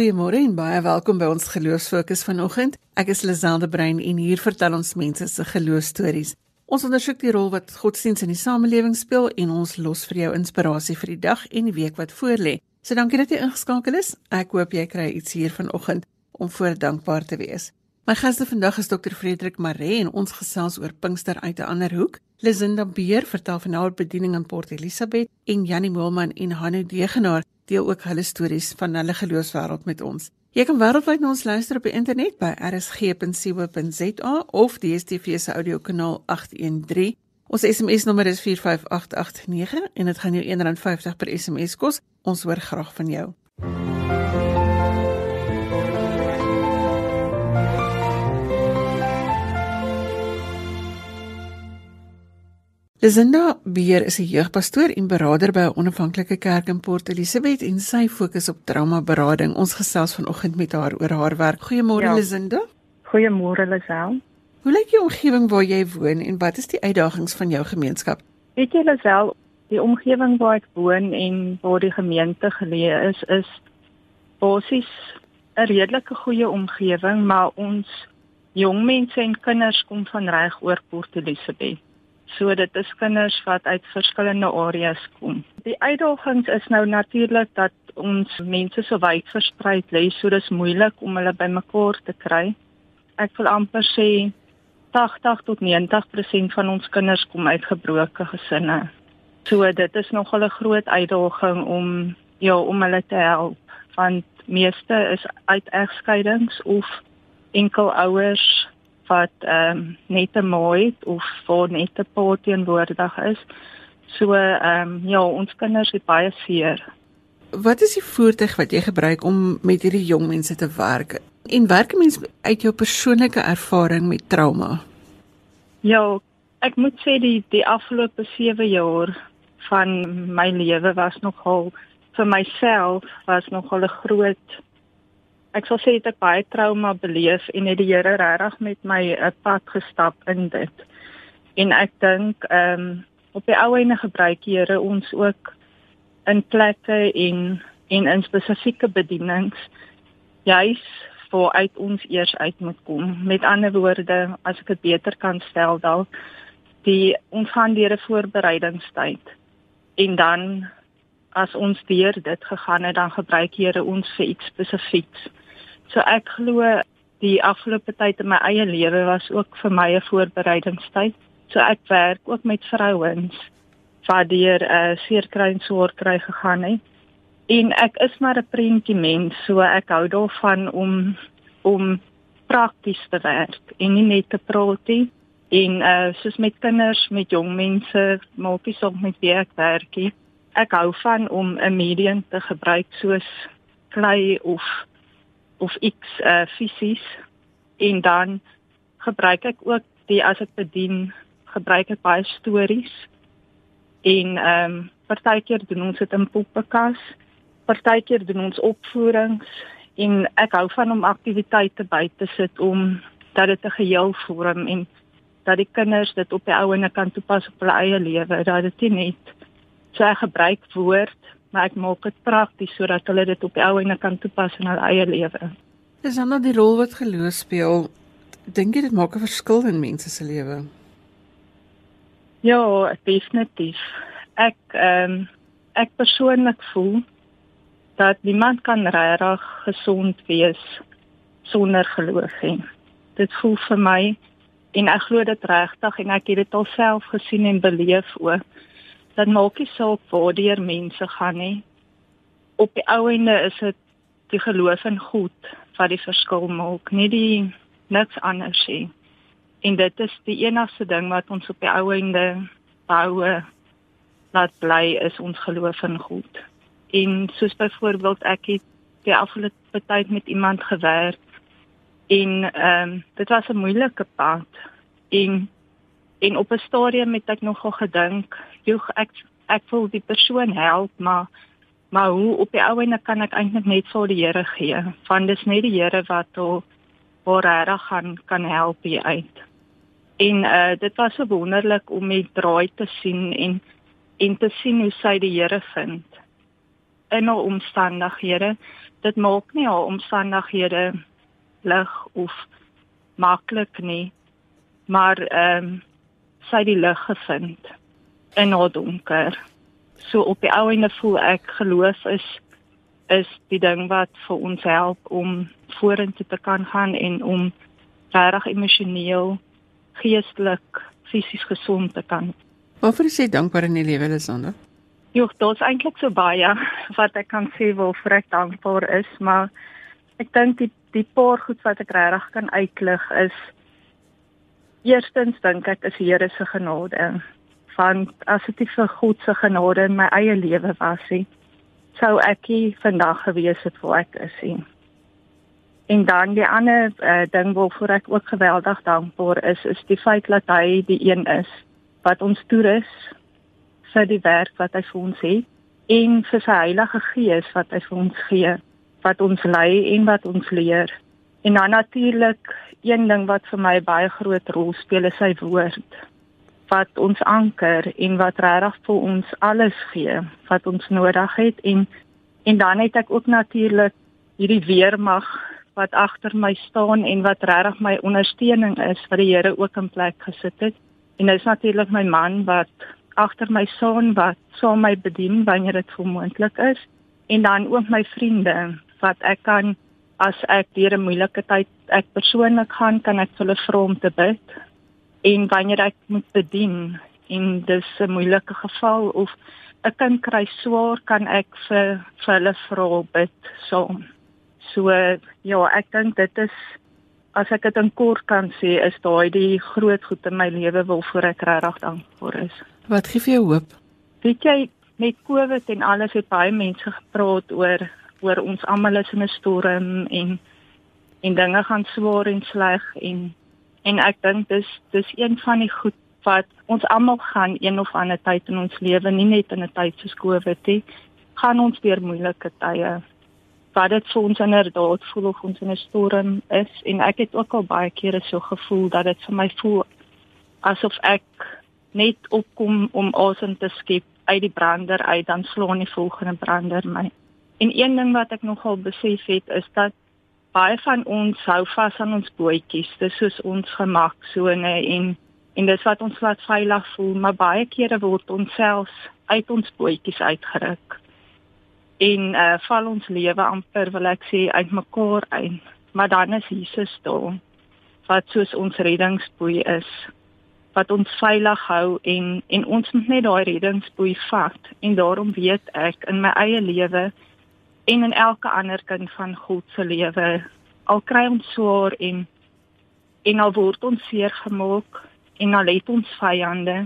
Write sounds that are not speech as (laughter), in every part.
Goeiemôre en baie welkom by ons Geloofsfokus vanoggend. Ek is Liselde Brein en hier vertel ons mense se geloofstories. Ons ondersoek die rol wat godsdienst in die samelewing speel en ons los vir jou inspirasie vir die dag en die week wat voorlê. So dankie dat jy ingeskakel is. Ek hoop jy kry iets hier vanoggend om voor dankbaar te wees. My gaste vandag is Dr. Frederik Maree en ons gesels oor Pinkster uit 'n ander hoek. Lisinda Beer vertel van haar bediening in Port Elizabeth en Janie Moelman en Hanne Degenaar deel ook hulle stories van hulle geloofswêreld met ons. Jy kan wêreldwyd na ons luister op die internet by rsg.co.za of die DSTV se audiokanaal 813. Ons SMS nommer is 45889 en dit gaan jou R1.50 per SMS kos. Ons hoor graag van jou. Lisinda Beer is 'n jeugpastoor en beraader by 'n onafhanklike kerk in Port Elizabeth en sy fokus op traumaberading. Ons gesels vanoggend met haar oor haar werk. Goeiemôre ja. Lisinda. Goeiemôre Lisel. Hoe lyk die omgewing waar jy woon en wat is die uitdagings van jou gemeenskap? Weet jy Lisel, die omgewing waar ek woon en waar die gemeente geleë is, is basies 'n redelike goeie omgewing, maar ons jong mense en kinders kom van reg oor Port Elizabeth. So dit is kinders wat uit verskillende areas kom. Die uitdagings is nou natuurlik dat ons mense so wyd versprei lê, so dis moeilik om hulle bymekaar te kry. Ek wil amper sê 80 tot 90% van ons kinders kom uit gebroke gesinne. So dit is nog 'n groot uitdaging om ja, om hulle te help want meeste is uit egskeidings of enkel ouers wat ehm um, net te mooi of vir net te pa teenwoordig is. So ehm um, ja, ons kinders het baie seer. Wat is die voertuig wat jy gebruik om met hierdie jong mense te werk? En werk mens uit jou persoonlike ervaring met trauma? Ja, ek moet sê die die afgelope 7 jaar van my lewe was nogal vir myself was nogal 'n groot ek sal sê ek baie trauma beleef en het die Here regtig met my 'n pad gestap in dit. En ek dink ehm um, op die ou ene gebruik die Here ons ook in plekke en en in spesifieke bedienings juis voor uit ons eers uit moet kom. Met ander woorde, as ek dit beter kan stel dalk die ons gaan deur 'n voorbereidingstyd en dan as ons deur dit gegaan het dan gebruik Here ons vir iets spesifieks. So ek glo die afgelope tyd in my eie lewe was ook vir my 'n voorbereidingstyd. So ek werk ook met vrouens wat deur 'n uh, seerkry en swaar kry gegaan het. En ek is maar 'n prentjie mens, so ek hou daarvan om om prakties te werk en nie net te praat nie. En uh soos met kinders, met jong mense, maak ek soms met wie ek werk. Ek hou van om 'n medium te gebruik soos klei of of X uh fisies. En dan gebruik ek ook die as ek bedien gebruik ek baie stories. En ehm um, partykeer doen ons dit in poppekas partykeer doen ons opvoerings en ek hou van om aktiwiteite by te sit om dat dit 'n geheel vorm en dat die kinders dit op die ouene kan toepas op hulle eie lewe dat dit nie net so ek gebruik woord maar ek maak dit prakties sodat hulle dit op die ou ene kan toepas in hul eie lewe. Dis dan nou die rol wat geloof speel. Dink jy dit maak 'n verskil in mense se lewe? Ja, definitief. Ek ehm um, ek persoonlik voel dat niemand kan regtig gesond wees sonder geloof nie. Dit voel vir my en ek glo dit regtig en ek het dit alself gesien en beleef ook dan maak nie saak waar die mense gaan nie. Op die ou ende is dit die geloof in God wat die verskil maak, nie die niks anders nie. En dit is die enigste ding wat ons op die ou ende bou laat bly is ons geloof in God. En soos byvoorbeeld ek het die afgelope tyd met iemand gewerk en ehm um, dit was 'n moeilike pad en en op 'n stadium het ek nogal gedink, "Joeg, ek ek wil die persoon help, maar maar hoe op die ou ene kan ek eintlik net vir die Here gee? Want dis net die Here wat hom waar hy gaan kan help hier uit." En uh dit was so wonderlik om met draai te sien en en te sien hoe sy die Here vind in al omstandighede dit maak nie haar omstandighede lig of maklik nie. Maar ehm um, sy die lig gevind in haar donker. So op die ou ende voel ek geloof is is die ding wat vir ons help om vorentoe te kan gaan en om regtig emosioneel, geestelik, fisies gesond te kan. Waarvoor is jy dankbaar in die lewe, Lisanda? Ja, dit is eintlik so baie wat ek kan sê waarvoor ek dankbaar is, maar ek dink die die paar goed wat ek regtig kan uitlig is eerstens dink ek is die Here se genade. Want as dit nie vir God se genade in my eie lewe was nie, sou ek nie vandag gewees het waar ek is nie. En dan die ander uh, ding waarvoor ek ook geweldig dankbaar is, is die feit dat hy die een is wat ons toerus vir die werk wat hy vir ons het en vir sy Heilige Gees wat hy vir ons gee, wat ons lei en wat ons leer. En dan natuurlik een ding wat vir my baie groot rol speel is sy woord wat ons anker en wat regtig vir ons alles gee wat ons nodig het en en dan het ek ook natuurlik hierdie weermag wat agter my staan en wat regtig my ondersteuning is wat die Here ook in plek gesit het. En dit is natuurlik my man wat agter my staan wat saam my bedien wanneer dit moontlik is en dan ook my vriende wat ek kan as ek deur 'n moeilike tyd ek persoonlik gaan kan ek hulle vra om te bid en wanneer ek moet bedien en dis 'n moeilike geval of 'n kind kry swaar kan ek vir vir hulle vra bid saam. So, So ja, ek dink dit is as ek dit in kort kan sê, is daai die groot goed in my lewe waarvoor ek regtig dankbaar is. Wat gee vir jou hoop? Weet jy, met COVID en alles het baie mense gepraat oor oor ons almal is in 'n storm en en dinge gaan swaar en sleg en en ek dink dis dis een van die goed wat ons almal gaan een of ander tyd in ons lewe, nie net in 'n tyd soos COVID nie, gaan ons deur moeilike tye wat dit vir ons inderdaad voel of ons in 'n storm is en ek het ook al baie kere so gevoel dat dit vir my voel asof ek net opkom om asem te skep uit die brander uit dan slaan die volgende brander my. En een ding wat ek nogal besef het is dat baie van ons hou vas aan ons bootjies, dis soos ons gemaksone en en dis wat ons laat veilig voel, maar baie kere word ons self uit ons bootjies uitgeruk. En uh val ons lewe amper wil ek sê uitmekaar uit. Maar dan is Jesus daar wat soos ons reddingsboei is wat ons veilig hou en en ons moet net daai reddingsboei vat. En daarom weet ek in my eie lewe en in elke ander kind van God se lewe. Al kry ons swaar en en al word ons seer gemaak en al het ons vyande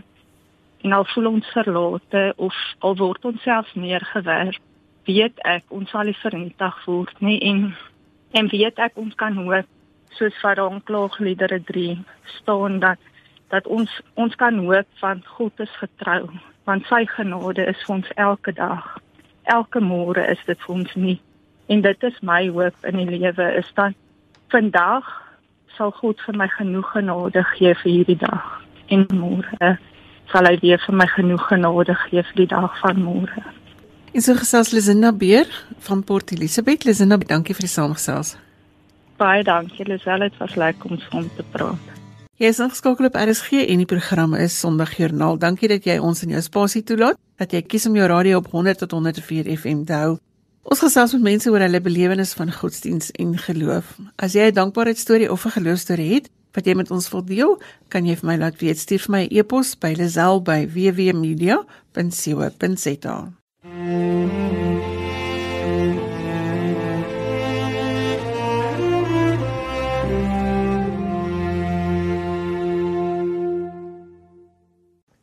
en al voel ons verlate of al word ons selfs neergewerp weet ek ons sal nie vernietig word nie en en weet ek ons kan hoop soos wat daar in klaagliedere 3 staan dat dat ons ons kan hoop van God is getrou want sy genade is vir ons elke dag elke môre is dit vir ons nie en dit is my hoop in die lewe is dat vandag sal God vir my genoeg genade gee vir hierdie dag en môre sal hy weer vir my genoeg genade gee vir die dag van môre En so gesels Lisinda Beer van Port Elizabeth. Lisinda, dankie vir die saamgesels. Baie dankie, Lisel, dit was lekker om saam te praat. Jy is ingeskakel op RSG en die program is Sondagjoernaal. Dankie dat jy ons in jou spasie toelaat, dat jy kies om jou radio op 100 tot 104 FM te hou. Ons gesels met mense oor hulle belewenis van godsdiens en geloof. As jy 'n dankbaarheidstorie of 'n geloofstorie het wat jy met ons wil deel, kan jy vir my laat weet. Stuur vir my 'n e e-pos by lazel@wwmedia.co.za.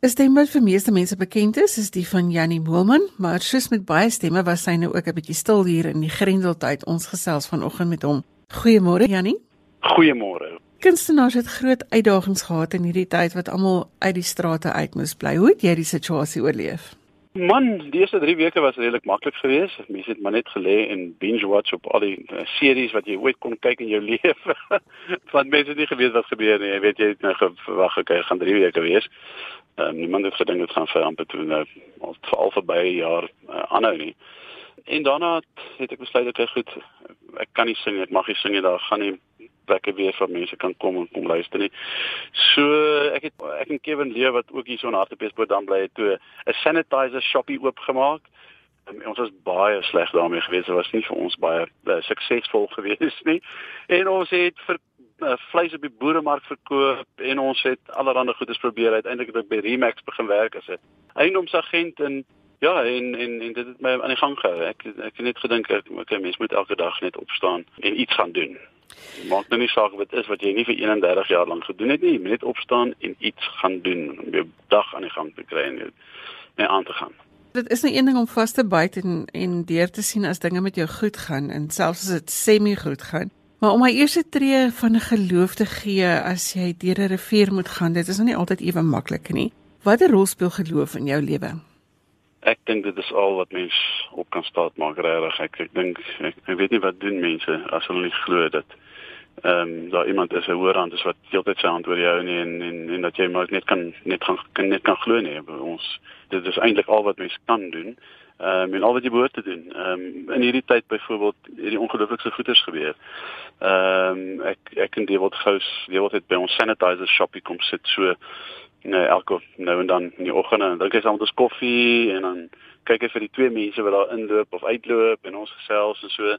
Die stem wat vir meeste mense bekend is, is die van Jannie Moelman, maar soos met baie stemme was sy nou ook 'n bietjie stil hier in die Grendeltyd. Ons gesels vanoggend met hom. Goeiemôre Jannie. Goeiemôre. Kunstenaars het groot uitdagings gehad in hierdie tyd wat almal uit die strate uit moes bly. Hoe het jy die situasie oorleef? Man, die eerste 3 weke was redelik maklik geweest. Mense het maar net gelê en binge watch op al die uh, series wat jy ooit kon kyk in jou (laughs) lewe. Want mense het nie geweet wat gebeur nie. Jy weet jy het nou gewag gekry gaan 3 weke wees. Ehm um, niemand het gedink dit gaan vir amper toe nou vir al verby jaar uh, aanhou nie. en daarna het ek besluit ek goed ek kan nie sing ek mag nie sing daar gaan nie plekke weer vir mense kan kom en kom luister nie. So ek het ek en Kevin Lee wat ook hier so in Hartbeespoort dan bly het toe 'n sanitizer shoppie oopgemaak. En ons was baie sleg daarmee geweest. Dit was nie vir ons baie uh, suksesvol (laughs) geweest nie. En ons het vir uh, vleis op die boeremark verkoop en ons het allerlei goedes probeer. Uiteindelik het ek by Remax begin werk as 'n eiendomsagent en Ja, en en en dit het my aan die gang gehou. Ek ek het net gedink ek okay, mens moet elke dag net opstaan en iets gaan doen. Maak nou nie saak wat is wat jy nie vir 31 jaar lank gedoen het nie, jy moet net opstaan en iets gaan doen om jou dag aan die gang te kry en net aan te gaan. Dit is nou een ding om vas te byt en en deur te sien as dinge met jou goed gaan en selfs as dit semi goed gaan. Maar om my eerste tree van geloof te gee as jy deur 'n rivier moet gaan, dit is nie altyd ewe maklik nie. Watter rol speel geloof in jou lewe? Ek dink dit is al wat mens op kan staat maak regtig. Ek ek dink ek, ek weet nie wat doen mense as hulle nie glo dat ehm um, daar iemand is 'n hoër hand is wat heeltyd sy hand oor jou nie en en en dat jy maar net kan net gaan kan net kan glo nie. Ons dit is eintlik al wat mens kan doen. Ehm um, en al wat jy behoort te doen. Ehm um, in hierdie tyd byvoorbeeld hierdie ongelooflikste goeders gebeur. Ehm um, ek ek en Dewald Gous, Dewald het by ons sanitizer shoppie kom sit so nee, elke nou en dan in die oggende en drink hy saam met ons koffie en dan kyk hy vir die twee mense wat daar inloop of uitloop en ons gesels en so.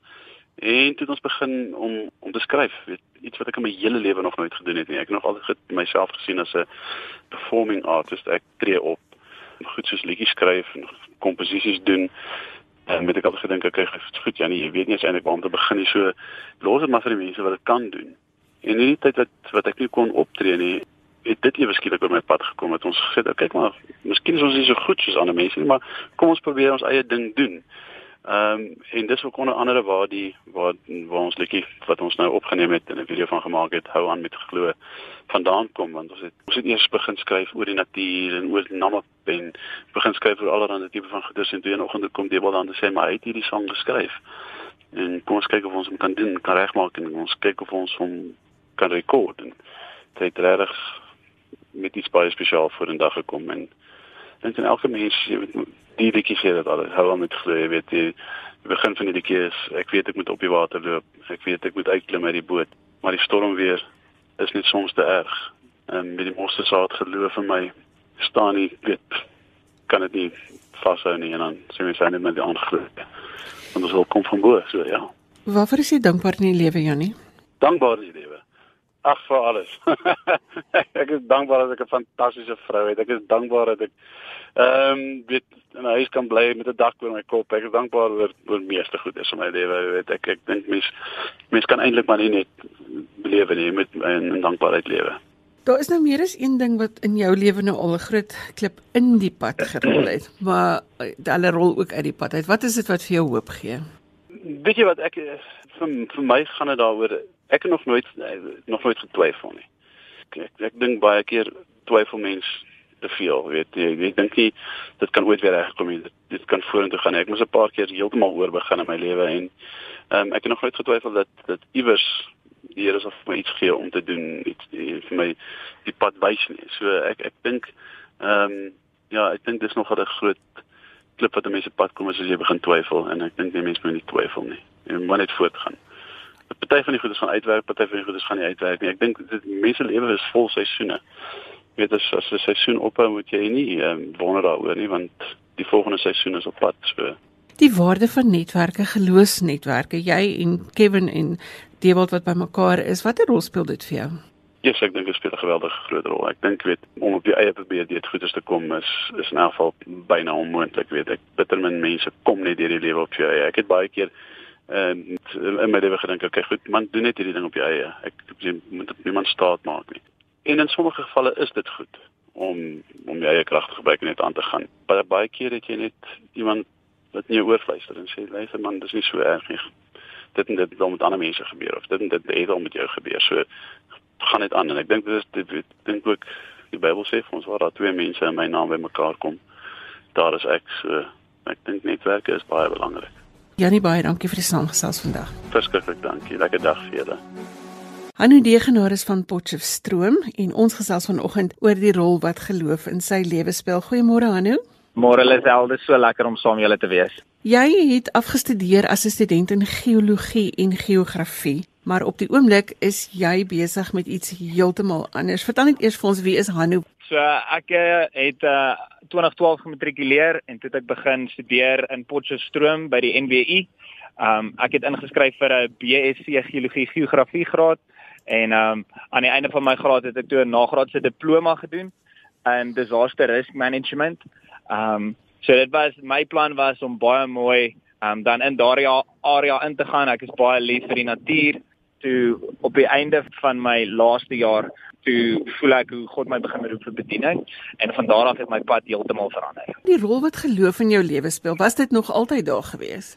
En toe het ons begin om om te skryf, weet iets wat ek in my hele lewe nog nooit gedoen het nie. Ek het nog altyd myself gesien as 'n performing artist. Ek tree op goed soos liedjies skryf en komposisies doen. En met ek altyd gedink ek kyk goed Janie, jy weet nie eens eintlik waar om te begin nie. So los dit maar vir die mense wat dit kan doen. En in die tyd wat wat ek nie kon optree nie, het dit ewe skielik op my pad gekom het ons gesê, kyk maar, miskien is ons nie so goed soos ander mense nie, maar kom ons probeer ons eie ding doen. Ehm um, en dis ook onder andere waar die waar waar ons liedjie wat ons nou opgeneem het en 'n video van gemaak het, hou aan met glo vandaan kom want ons het ons het eers begin skryf oor die natuur en oor Namib en begin skryf oor allerlei tipe van goeders en toe 'n oggend kom die wel dan te sê maar hy het hierdie sang geskryf. En kom ons kyk of ons hom kan doen, kan regmaak en ons kyk of ons hom kan rekord en dit het regtig met iets baie spesiaal vir 'n dag gekom en dink en elke mens jy weet die liedjie sê dat alles. Hou aan met glo jy weet die, die begin van die liedjie is ek weet ek moet op die water loop ek weet ek moet uitklim uit die boot maar die storm weer is net soms te erg. En met die mosse saad geloof in my staan nie weet kan dit nie vashou nie en dan sê mens net met die aangloop want ons wil kom van bo so ja. Waarvoor is jy dankbaar in die lewe Jannie Dankbaar in die lewe Ag vir alles. (laughs) ek is dankbaar dat ek 'n fantastiese vrou het. Ek is dankbaar dat ek ehm um, weet in 'n huis kan bly met 'n dak oor my kop. Ek is dankbaar oor oor meeste goed is in my lewe. Weet ek ek dink mens mens kan eintlik maar nie net lewe nie met in, in dankbaarheid lewe. Daar is nou meer as een ding wat in jou lewe nou al 'n groot klip in die pad gerol het, (clears throat) maar eh, hulle rol ook uit die pad uit. Wat is dit wat vir jou hoop gee? Weet jy wat ek vir vir my gaan dit daaroor ek het nog nooit nog nooit getwyfel nie. Ek ek, ek dink baie keer twyfel mense te veel, weet jy. Ek dink nie dit kan ooit weer regkom nie. Dit, dit kan vorentoe gaan. Ek moes 'n paar keer heeltemal oor begin in my lewe en ehm um, ek het nog nooit getwyfel dat dat iewers die Here sal vir my iets gee om te doen, iets die, vir my die pad wys nie. So ek ek dink ehm um, ja, ek dink dis nog 'n groot klip wat mense pad kom as jy begin twyfel en ek dink die mense moet nie twyfel nie. Jy moet net voortgaan. Party van die goedes gaan uitwerk, party van die goedes gaan nie uitwerk nie. Ek dink dit mense lewe is vol seisoene. Jy weet as as 'n seisoen ophou, moet jy nie um, wonder daaroor nie want die volgende seisoen is op pad. So die waarde van netwerke, geloofsnetwerke, jy en Kevin en Dewald wat bymekaar is, watter rol speel dit vir jou? Ja, yes, ek dink dit speel 'n geweldige groot rol. Ek dink weet om op jou eie probeer dit goeders te kom is is in elk geval byna onmoontlik, weet ek. Bitter min mense kom net deur die lewe op jou eie. Ek het baie keer en in my lewe gedink okay goed man doen net hierdie ding op jou eie. Ek moet op niemand staat maak nie. En in sommige gevalle is dit goed om om jou eie krag te gebruik en net aan te gaan. Baie baie keer het jy net iemand wat nie oorfluister en sê luister man dis nie so erg nie. Dit en dit het met ander mense gebeur of dit en dit het al met jou gebeur. So gaan net aan. En ek dink dit is dit dink ook die Bybel sê vir ons waar daar twee mense in my naam bymekaar kom daar is ek. So ek dink netwerke is baie belangrik Janie baie dankie vir die saamgesels vandag. Verskriklik dankie. Lekker dag vir julle. Hanu Degenaar is van Potchefstroom en ons gesels vanoggend oor die rol wat geloof in sy lewe speel. Goeiemôre Hanu. Môre Lisel, dit is so lekker om saam julle te wees. Jy het afgestudeer as 'n student in geologie en geografie, maar op die oomblik is jy besig met iets heeltemal anders. Vertel net eers vir ons wie is Hanu? So ek eh, het uh, 2012 gematrikuleer en toe het ek begin studeer in Potchefstroom by die NWU. Um ek het ingeskryf vir 'n BSc geologie geografie graad en um aan die einde van my graad het ek toe 'n nagraadse diploma gedoen in disaster risk management. Um so dit was my plan was om baie mooi um dan in daardie area in te gaan. Ek is baie lief vir die natuur. Toe op die einde van my laaste jaar toe voel ek hoe God my begin roep vir bediening en van daar af het my pad heeltemal verander. Die rol wat geloof in jou lewe speel, was dit nog altyd daar gewees?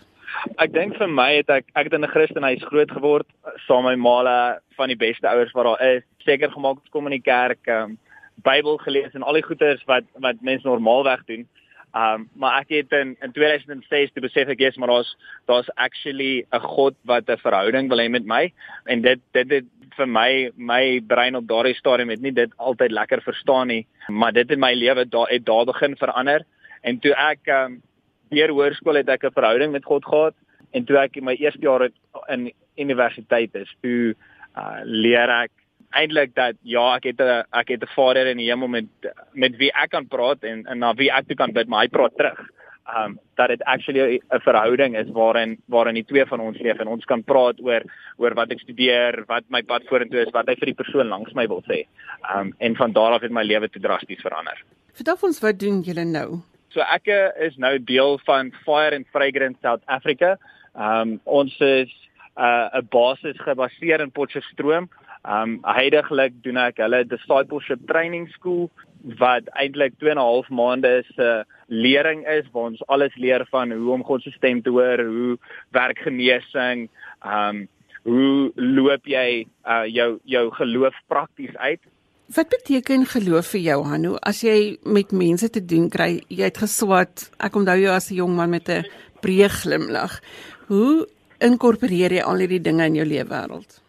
Ek dink vir my het ek ek het in 'n Christenhuis groot geword saam met my maale van die beste ouers wat daar is. Seker gemaak om kom in die kerk, um, Bybel gelees en al die goeders wat wat mense normaalweg doen. Um maar ek het in in 2006 te besef ek is maar daar's daar's actually 'n God wat 'n verhouding wil hê met my. En dit dit het vir my my brein op daardie stadium het nie dit altyd lekker verstaan nie maar dit in my lewe daar het daar begin verander. En toe ek um deur hoërskool het ek 'n verhouding met God gehad. En toe ek in my eerste jaar in universiteit is, toe uh, leer ek eintlik dat ja, ek het 'n ek het 'n Vader in die hemel met met wie ek kan praat en, en na wie ek toe kan bid, maar hy praat terug. Um dat dit actually 'n verhouding is waarin waarin die twee van ons leef en ons kan praat oor oor wat ek studeer, wat my pad vorentoe is, wat hy vir die persoon langs my wil sê. Um en van daar af het my lewe te drasties verander. Vertel ons wat doen julle nou? So ek is nou deel van Fire and Fragrance South Africa. Um ons is 'n uh, basis gebaseer in Potchefstroom. Um heidaglik doen ek hulle discipleship training school wat eintlik 2 en 'n half maande se uh, lering is waar ons alles leer van hoe om God se stem te hoor, hoe werk genesing, um hoe loop jy uh, jou jou geloof prakties uit Wat beteken geloof vir jou Hanu as jy met mense te doen kry? Jy het geswat. Ek onthou jou as 'n jong man met 'n breë glimlag. Hoe inkorporeer jy al hierdie dinge in jou lewe wêreld?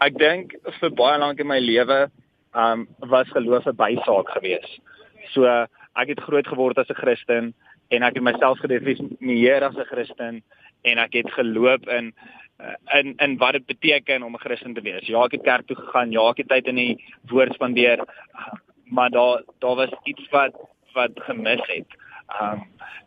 Ek dink vir baie lank in my lewe um was geloof 'n bysaak geweest. So ek het groot geword as 'n Christen en ek het myself gedefinieer as 'n Christen en ek het geloop in uh, in in wat dit beteken om 'n Christen te wees. Ja, ek het kerk toe gegaan, ja, ek het tyd in die woord spandeer, maar daar daar was iets wat wat gemis het. Um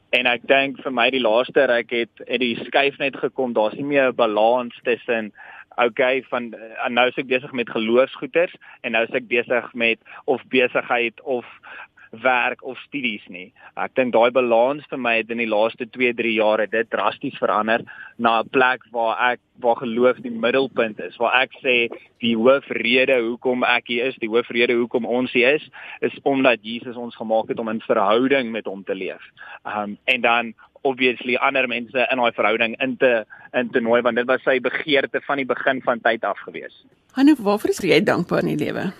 en ek dink vir my die laaste ek het het die skuif net gekom, daar's nie meer 'n balans tussen okay van uh, nou is ek besig met geloofsgoeders en nou is ek besig met of besigheid of werk of studies nie. Ek dink daai balans vir my het in die laaste 2-3 jaar dit drasties verander na 'n plek waar ek waar geloof die middelpunt is, waar ek sê die hoofrede hoekom ek hier is, die hoofrede hoekom ons hier is, is omdat Jesus ons gemaak het om in verhouding met hom te leef. Um en dan obviously ander mense in daai verhouding in te in te nooi want dit was sy begeerte van die begin van tyd af gewees. Hanu, waarvoor is jy dankbaar in die lewe?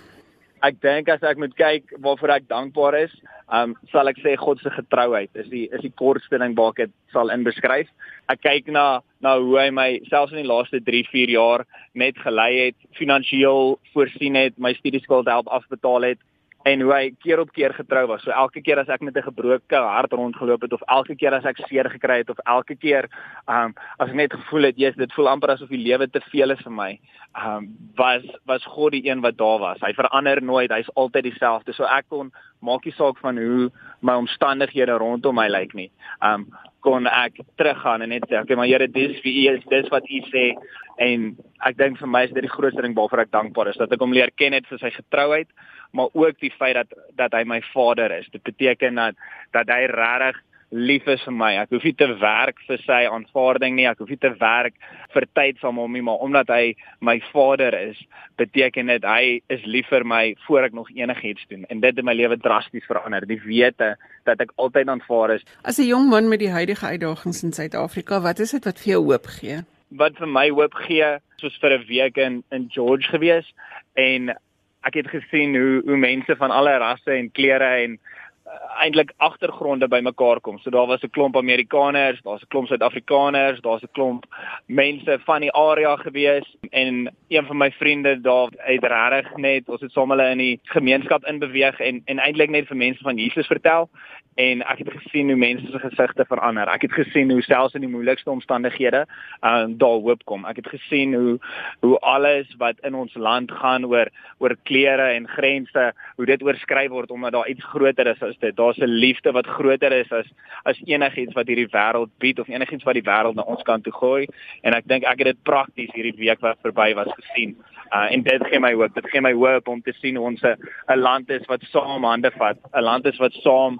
ek dink as ek moet kyk waarvoor ek dankbaar is, um sal ek sê God se getrouheid. Is die is die kortste ding wat ek sal inbeskryf. Ek kyk na na hoe hy my selfs in die laaste 3, 4 jaar net gelei het, finansiëel voorsien het, my studieskuld help afbetaal het en hoe hy keer op keer getrou was. So elke keer as ek met 'n gebroke hart rondgeloop het of elke keer as ek seer gekry het of elke keer um as ek net gevoel het, jy's dit voel amper asof die lewe te veel is vir my. Um was was God die een wat daar was. Hy verander nooit. Hy's altyd dieselfde. So ek kon maak nie saak van hoe my omstandighede rondom my lyk nie. Um kon ek teruggaan en net sê, "Oké, okay, maar Here, dis wie U is. Dis wat U sê." En ek dink vir my is dit die grootste ding waarvoor ek dankbaar is, dat ek hom leer ken het vir sy getrouheid maar ook die feit dat dat hy my vader is. Dit beteken dat dat hy regtig lief is vir my. Ek hoef nie te werk vir sy aanvaarding nie. Ek hoef nie te werk vir tyd van hom nie, maar omdat hy my vader is, beteken dit hy is lief vir my voor ek nog enigiets doen. En dit het my lewe drasties verander. Die wete dat ek altyd aanvaar is. As 'n jong man met die huidige uitdagings in Suid-Afrika, wat is dit wat vir jou hoop gee? Wat vir my hoop gee, soos vir 'n week in in George gewees en ek het gesien hoe hoe mense van alle rasse en kleure en uh, eintlik agtergronde bymekaar kom. So daar was 'n klomp Amerikaners, daar's 'n klomp Suid-Afrikaners, daar's 'n klomp mense van die area gewees en een van my vriende daar het regtig net ons het saam hulle in die gemeenskap inbeweeg en en eintlik net vir mense van Jesus vertel en ek het gesien hoe mense se gesigte verander. Ek het gesien hoe selfs in die moeilikste omstandighede uh, daar hoop kom. Ek het gesien hoe hoe alles wat in ons land gaan oor oor klere en grense, hoe dit oorskry word omdat daar iets groter is as dit. Daar's 'n liefde wat groter is as as enigiets wat hierdie wêreld bied of enigiets wat die wêreld na ons kant toe gooi. En ek dink ek het dit prakties hierdie week wat verby was gesien. Uh, en dit gee my hoop. Dit gee my hoop om te sien ons 'n land is wat saam hande vat, 'n land is wat saam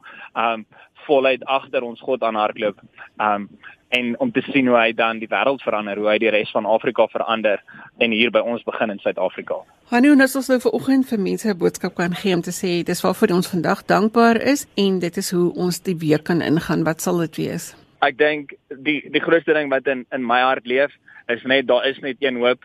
um voluit agter ons God aanhardloop. Um en om te sien hoe hy dan die wêreld verander, hoe hy die res van Afrika verander en hier by ons begin in Suid-Afrika. Hanu, ons het nou vanoggend vir mense 'n boodskap kan gee om te sê dis waarvoor ons vandag dankbaar is en dit is hoe ons die week kan ingaan. Wat sal dit wees? Ek dink die die grootste ding wat in in my hart leef is net daar is net een hoop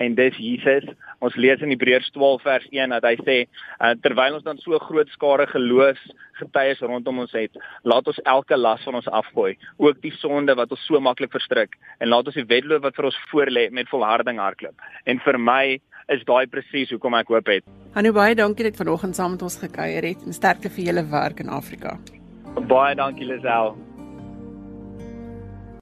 en dis Jesus. Ons lees in Hebreërs 12 vers 1 dat hy sê uh, terwyl ons dan so groot skare geloofs getuies rondom ons het, laat ons elke las van ons afgooi, ook die sonde wat ons so maklik verstrik en laat ons die wedloop wat vir ons voorlê met volharding hardloop. En vir my is daai presies hoekom ek hoop het. Hanu baie dankie dat vanoggend saam met ons gekuier het en sterkte vir julle werk in Afrika. Baie dankie Lisel.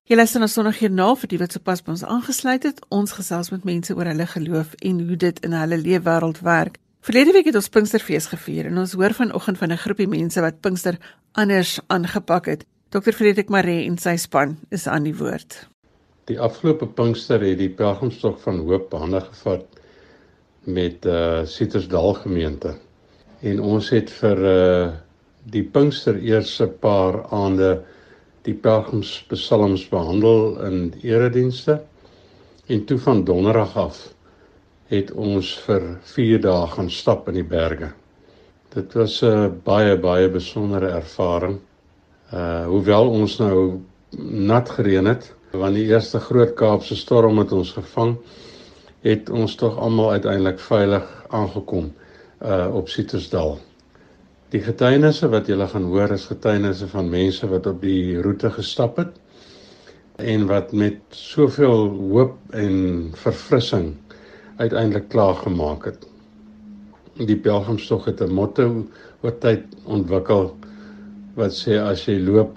Jy luister na Sondag Joernaal vir die wat sopas by ons aangesluit het. Ons gesels met mense oor hulle geloof en hoe dit in hulle leefwêreld werk. Verlede week het ons Pinksterfees gevier en ons hoor vanoggend van 'n groepie mense wat Pinkster anders aangepak het. Dr. Frederik Maree en sy span is aan die woord. Die afgelope Pinkster het die Pelgrimstog van Hoop hande gevat met uh Citrusdal gemeente. En ons het vir uh die Pinkster eerste paar aande die pelgrimspsalms behandel in eredienste en toe van donderdag af het ons vir 4 dae gaan stap in die berge. Dit was 'n baie baie besondere ervaring. Uh hoewel ons nou nat gereën het, want die eerste groot Kaapse storm het ons gevang, het ons tog almal uiteindelik veilig aangekom uh op Citrusdal. Die getuienisse wat julle gaan hoor is getuienisse van mense wat op die roete gestap het en wat met soveel hoop en verfrissing uiteindelik klaar gemaak het. Die pelgrimstog het 'n motto oor tyd ontwikkel wat sê as jy loop,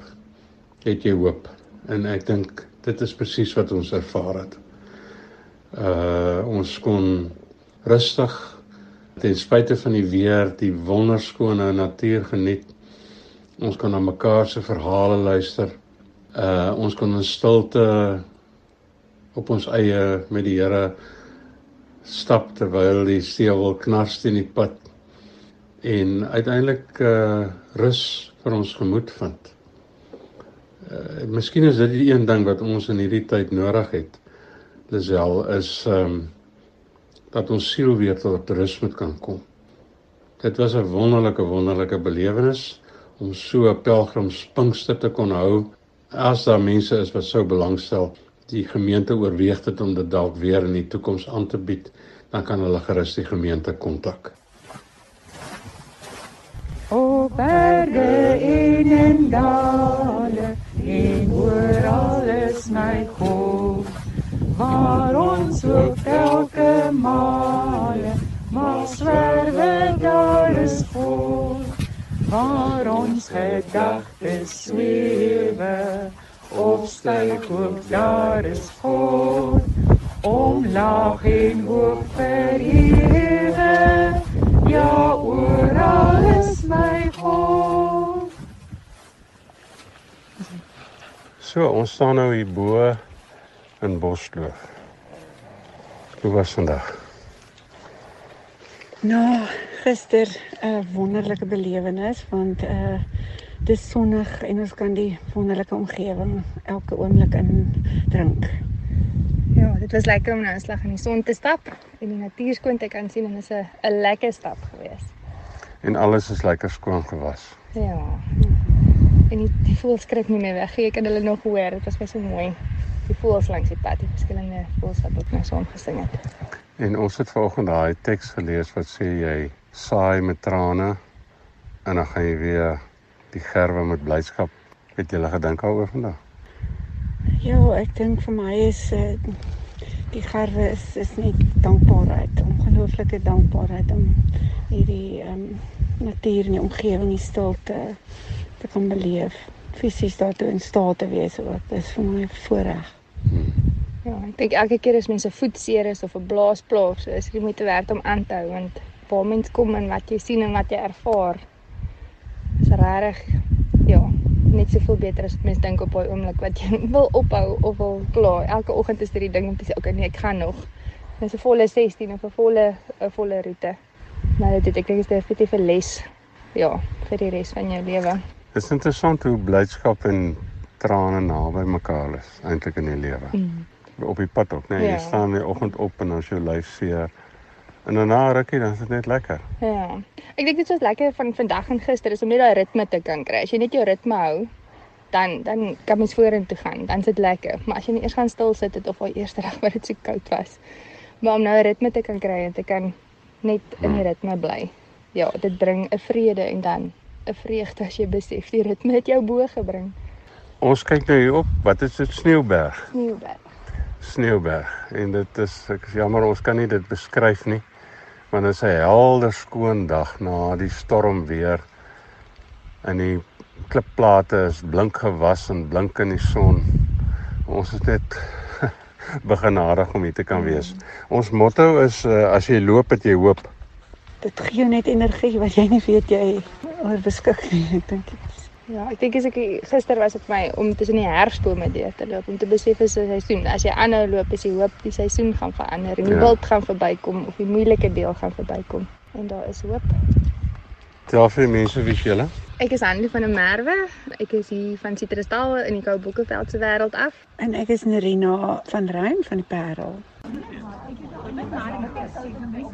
het jy hoop. En ek dink dit is presies wat ons ervaar het. Uh ons kon rustig ten spyte van die weer, die wonderskone natuur geniet. Ons kon na mekaar se verhale luister. Uh ons kon in stilte op ons eie met die Here stap terwyl die stewel knars teen die pad en uiteindelik uh rus vir ons gemoed vind. Uh miskien is dit die een ding wat ons in hierdie tyd nodig het. Lisel is um dat ons siel weer tot rus moet kan kom. Dit was 'n wonderlike wonderlike belewenis om so 'n pelgrimspinkster te kon hou. As daar mense is wat sou belangstel, die gemeente oorweeg dit om dit dalk weer in die toekoms aan te bied, dan kan hulle gerus die gemeente kontak. O berge en dale, en oor alles my God waar ons ook elke male mag swerwe daar is God waar ons gedagtes swewe of styg ook daar is God om laag en hoog verhewe ja oral is my God So, ons staan nou hier bo in Boskloof. Hoe was vandag? Nou, gister 'n uh, wonderlike belewenis want uh dis sonnig en ons kan die wonderlike omgewing elke oomblik in drink. Ja, dit was lekker om nou 'n slag in die son te stap en die natuur skoon te kan sien en dit is 'n 'n lekker stap gewees. En alles is lekker skoon gewas. Ja. En die, die voëls skrik nie meer weg. Ek het hulle nog hoor. Dit was baie so mooi die voëls langs die pad, die verskillende voëls wat ook nou saam gesing het. En ons het vanoggend daai teks gelees wat sê jy saai met trane en dan gaan jy weer die gerwe met blydskap. Het jy gedink daaroor vandag? Ja, ek dink vir my is uh, die gerwe is is net dankbaarheid, ongelooflike dankbaarheid om hierdie ehm um, natuur en die omgewing, die stilte te kan beleef. Fisies daartoe in staat te wees ook. Dis vir my voorreg. Ja, ek dink elke keer as mense voet seer is of 'n blaasplaas, so is dit moeite werd om aan te hou want waar mens kom en wat jy sien en wat jy ervaar is regtig ja, net soveel beter as wat mens dink op daai oomblik wat jy (laughs) wil ophou of wil klaar. Elke oggend is dit die ding om te sê, okay, nee, ek gaan nog. Dis 'n volle 16 of 'n volle 'n volle roete. Maar dit ek dink is definitief 'n les ja, vir die res van jou lewe. Dit is interessant hoe blydskap en trane naby mekaar is eintlik in die lewe. Mm. Op die pad ook, nee, ja. jy staan in die oggend op en as jou lyf seer en dan na rukkie dan is dit net lekker. Ja. Ek dink dit was lekker van vandag en gister is om net daai ritme te kan kry. As jy net jou ritme hou, dan dan kan mens vorentoe gaan. Dan is dit lekker. Maar as jy net eers gaan stil sit het of al eerste dag wat (laughs) dit so koud was, maar om nou 'n ritme te kan kry en te kan net in die ritme bly. Ja, dit bring 'n vrede en dan 'n vreugde as jy besef die ritme het jou bo gebring. Ons kyk nou hier op. Wat is dit? Sneeuberg. Sneeuberg. Sneeuberg. En dit is ek is jammer ons kan nie dit beskryf nie. Want dit is 'n helder skoon dag na die storm weer. En die klipplate is blink gewas en blink in die son. Ons is net (laughs) begenadig om hier te kan wees. Ons motto is uh, as jy loop het jy hoop. Dit gee jou net energie wat jy nie weet jy oor beskik nie, ek dink. Ja, ek dink as ek gister was dit vir my om tussen die herfsbome deur te loop om te besef is 'n seisoen. As jy aanhou loop, is jy hoop die seisoen gaan verander en die ja. wild gaan verbykom of die moeilike deel gaan verbykom. En daar is hoop. Ja, vir mense wie julle? Ek is Annelie van der Merwe. Ek is hier van Citrusdal in die Kouboekeveld se wêreld af. En ek is Nerina van Rein van die Parel.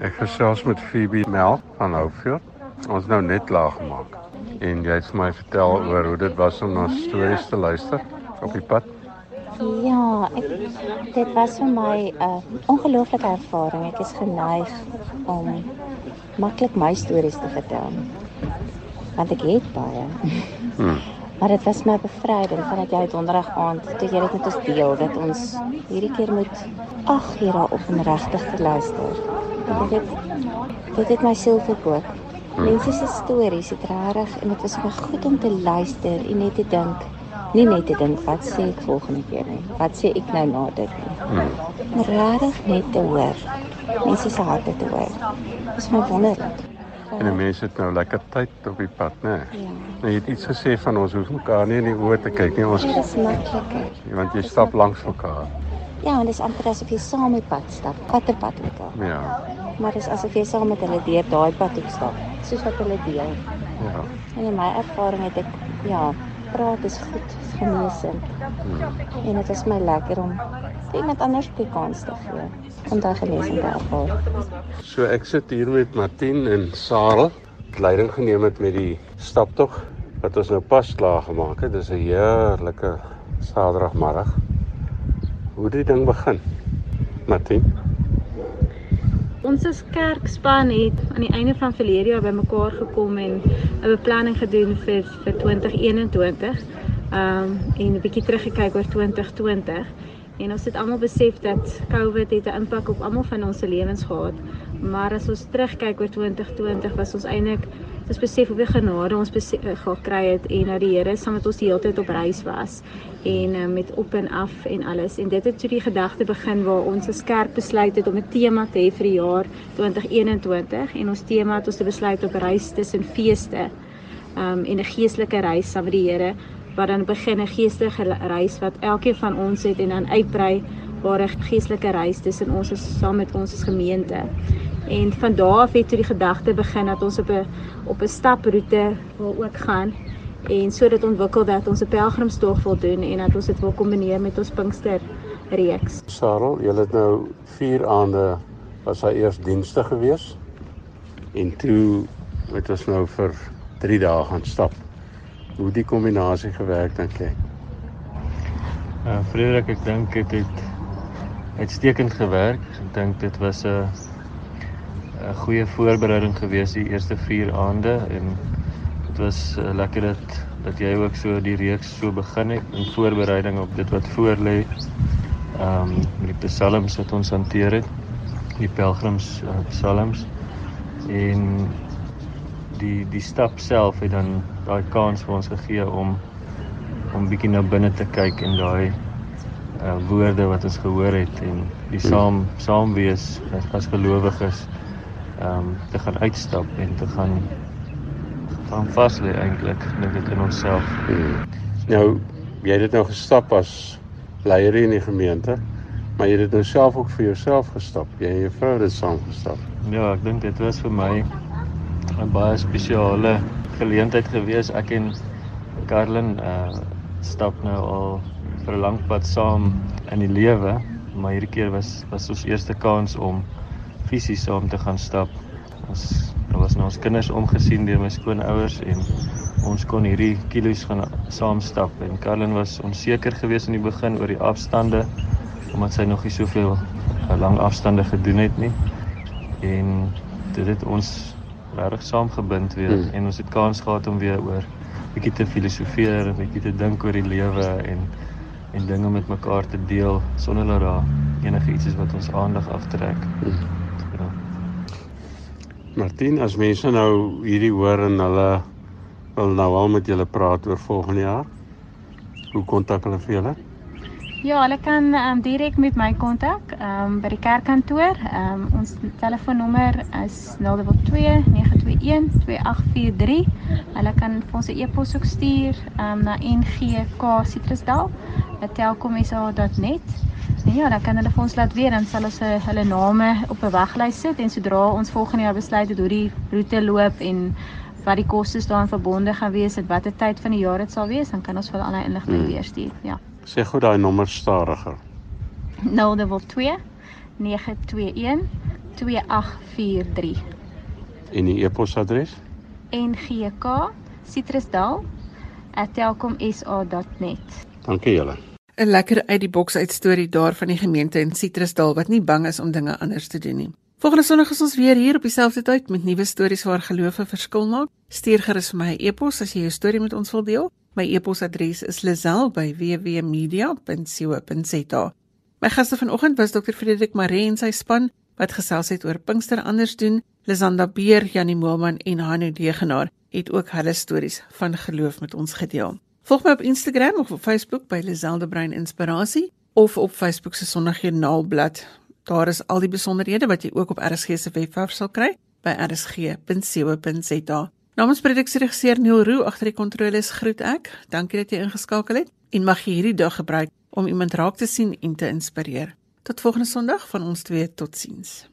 Ek gesels met Phoebe Mel van Hopefield. Ons nou net laag gemaak. En jy het vir my vertel oor hoe dit was om na stories te luister op die pad. Ja, ek, dit was vir my 'n uh, ongelooflike ervaring. Ek is geneig om maklik my stories te vertel want ek het baie. (laughs) Hmm. Maar dit was my bevryding vandat jy donderdag aand toe jy dit met ons deel dat ons hierdie keer moet ag hier daar op en regtig te luister. Dit het dit het my siel verkoop. Hmm. Mense se stories het regtig en dit was my goed om te luister en net te dink. Nie net te dink wat sê ek volgende keer nie. Wat sê ek nou na dit nie. Hmm. Maar regtig net te hoor. Mense se harte te hoor. Dit is my wonderlik. En die mense het nou lekker tyd op die pad, né? Ja. Nou jy het iets gesê van ons hoef mekaar nie in die oë te kyk nie. Ons Dit is makliker. Want jy stap langs mekaar. Ja, en dis amper asof jy saam met pad stap, kattepad met hulle. Ja. Maar dis asof jy saam met hulle deur daai pad op stap, soos wat hulle deel. Ja. En in my ervaring het ek ja, praat is goed, is genesend. En dit is my lekker om iemand anders die kans te gee om daai genesing te ervaar. So ek sit hier met Martin en Sarah, leiding geneem het met die staptog wat ons nou pas klaar gemaak het. Dis 'n heerlike Saterdagmiddag. Hoe die ding begin. Martin Ons as kerkspan het aan die einde van verlede jaar bymekaar gekom en 'n beplanning gedoen vir vir 2021. Ehm um, en 'n bietjie teruggekyk oor 2020. En ons het almal besef dat COVID het 'n impak op almal van ons se lewens gehad. Maar as ons terugkyk oor 2020 was ons eintlik ons besef hoeveel genade ons eh, gekry het en dat die Here saam met ons die hele tyd op reis was en uh, met op en af en alles. En dit het so die gedagte begin waar ons as kerk besluit het om 'n tema te hê vir die jaar 2021 en ons tema het ons te besluit op reis tussen feeste um, en 'n geestelike reis saam met die Here wat dan begin 'n geestelike reis wat elkeen van ons het en dan uitbrei waar 'n geestelike reis tussen ons is saam met ons as gemeente. En van daar af het toe die gedagte begin dat ons op 'n op 'n staproete wil ook gaan en sodat ontwikkel dat ons 'n pelgrimstog wil doen en dat ons dit wil kombineer met ons Pinkster reeks. Sarel, jy het nou 4 aande was hy eers dienste gewees en toe het ons nou vir 3 dae gaan stap hoe die kombinasie gewerk dink jy? Uh Frederik, ek dink dit het uitstekend gewerk. Ek dink dit was 'n 'n goeie voorbereiding gewees die eerste 4 aande en dit was uh, lekker dat dat jy ook so die reeks so begin het in voorbereiding op dit wat voor lê. Ehm um, die psalms wat ons hanteer het, die pelgrims uh, psalms en die die stap self het dan daai kans vir ons gegee om om bietjie na binne te kyk en daai uh woorde wat ons gehoor het en die saam saam wees as, as gelowiges ehm um, te gaan uitstap en te gaan gaan vas lê eintlik dink ek in onsself. Nou jy het dit nou gestap as leier in die gemeente, maar jy het dit nou self ook vir jouself gestap. Jy en jou vrou het dit saam gestap. Ja, ek dink dit was vir my 'n baie spesiale geleentheid gewees. Ek en Karlin uh stap nou al vir 'n lang pad saam in die lewe, maar hierdie keer was was ons eerste kans om fisies saam te gaan stap. Ons daar was nou ons kinders omgesien deur my skoonouers en ons kon hierdie kilos gaan saam stap en Karlin was onseker geweest in die begin oor die afstande omdat sy nog nie soveel uh, lang afstande gedoen het nie. En dit het ons regtig saamgebind weer hmm. en ons het kans gehad om weer oor bietjie te filosofeer en bietjie te dink oor die lewe en en dinge met mekaar te deel sonder dat daar enige iets is wat ons aandag aftrek. Hmm. Martin, as mense nou hierdie hoor en hulle wil nou al met julle praat oor volgende jaar, hoe kontak hulle vir julle? Ja, hulle kan um, direk met my kontak um, by die kerkkantoor. Um, ons telefoonnommer is 012 921 2843. Hulle kan vir ons 'n e-pos ook stuur um, na ngk.citrusdal@telkomsa.net. Ja, dan kan hulle vir ons laat weet dan sal ons hulle name op 'n waglys sit en sodra ons volgende jaar besluit het hoe die roete loop en wat die kostes daaraan verbonde gaan wees en watter tyd van die jaar dit sal wees, dan kan ons vir al die inligting hmm. weer stuur. Ja. Sê gou daai nommer stadiger. 012 921 2843. En die e-posadres? ngk.citrusdal@telkomsa.net. Dankie julle. 'n Lekker uit die boks uit storie daar van die gemeente in Citrusdal wat nie bang is om dinge anders te doen nie. Volgende Sondag is ons weer hier op dieselfde tyd met nuwe stories waar geloof 'n verskil maak. Stuur gerus vir my 'n e-pos as jy jou storie met ons wil deel. My e-posadres is lazel@wwmedia.co.za. My gaste vanoggend was Dr. Frederik Maree en sy span wat gesels het oor Pinkster anders doen. Lisanda Beer, Janie Moelman en Hanu Degenaar het ook hulle stories van geloof met ons gedeel. Volg my op Instagram of op Facebook by Lazelde Brein Inspirasie of op Facebook se Sondagjoernaalblad. Daar is al die besonderhede wat jy ook op RSG se webwerf sal kry by rsg.co.za. Namens produksieregisseur Neil Roo agter die kontroles groet ek. Dankie dat jy ingeskakel het en mag jy hierdie dag gebruik om iemand raak te sien en te inspireer. Tot volgende Sondag van ons twee totsiens.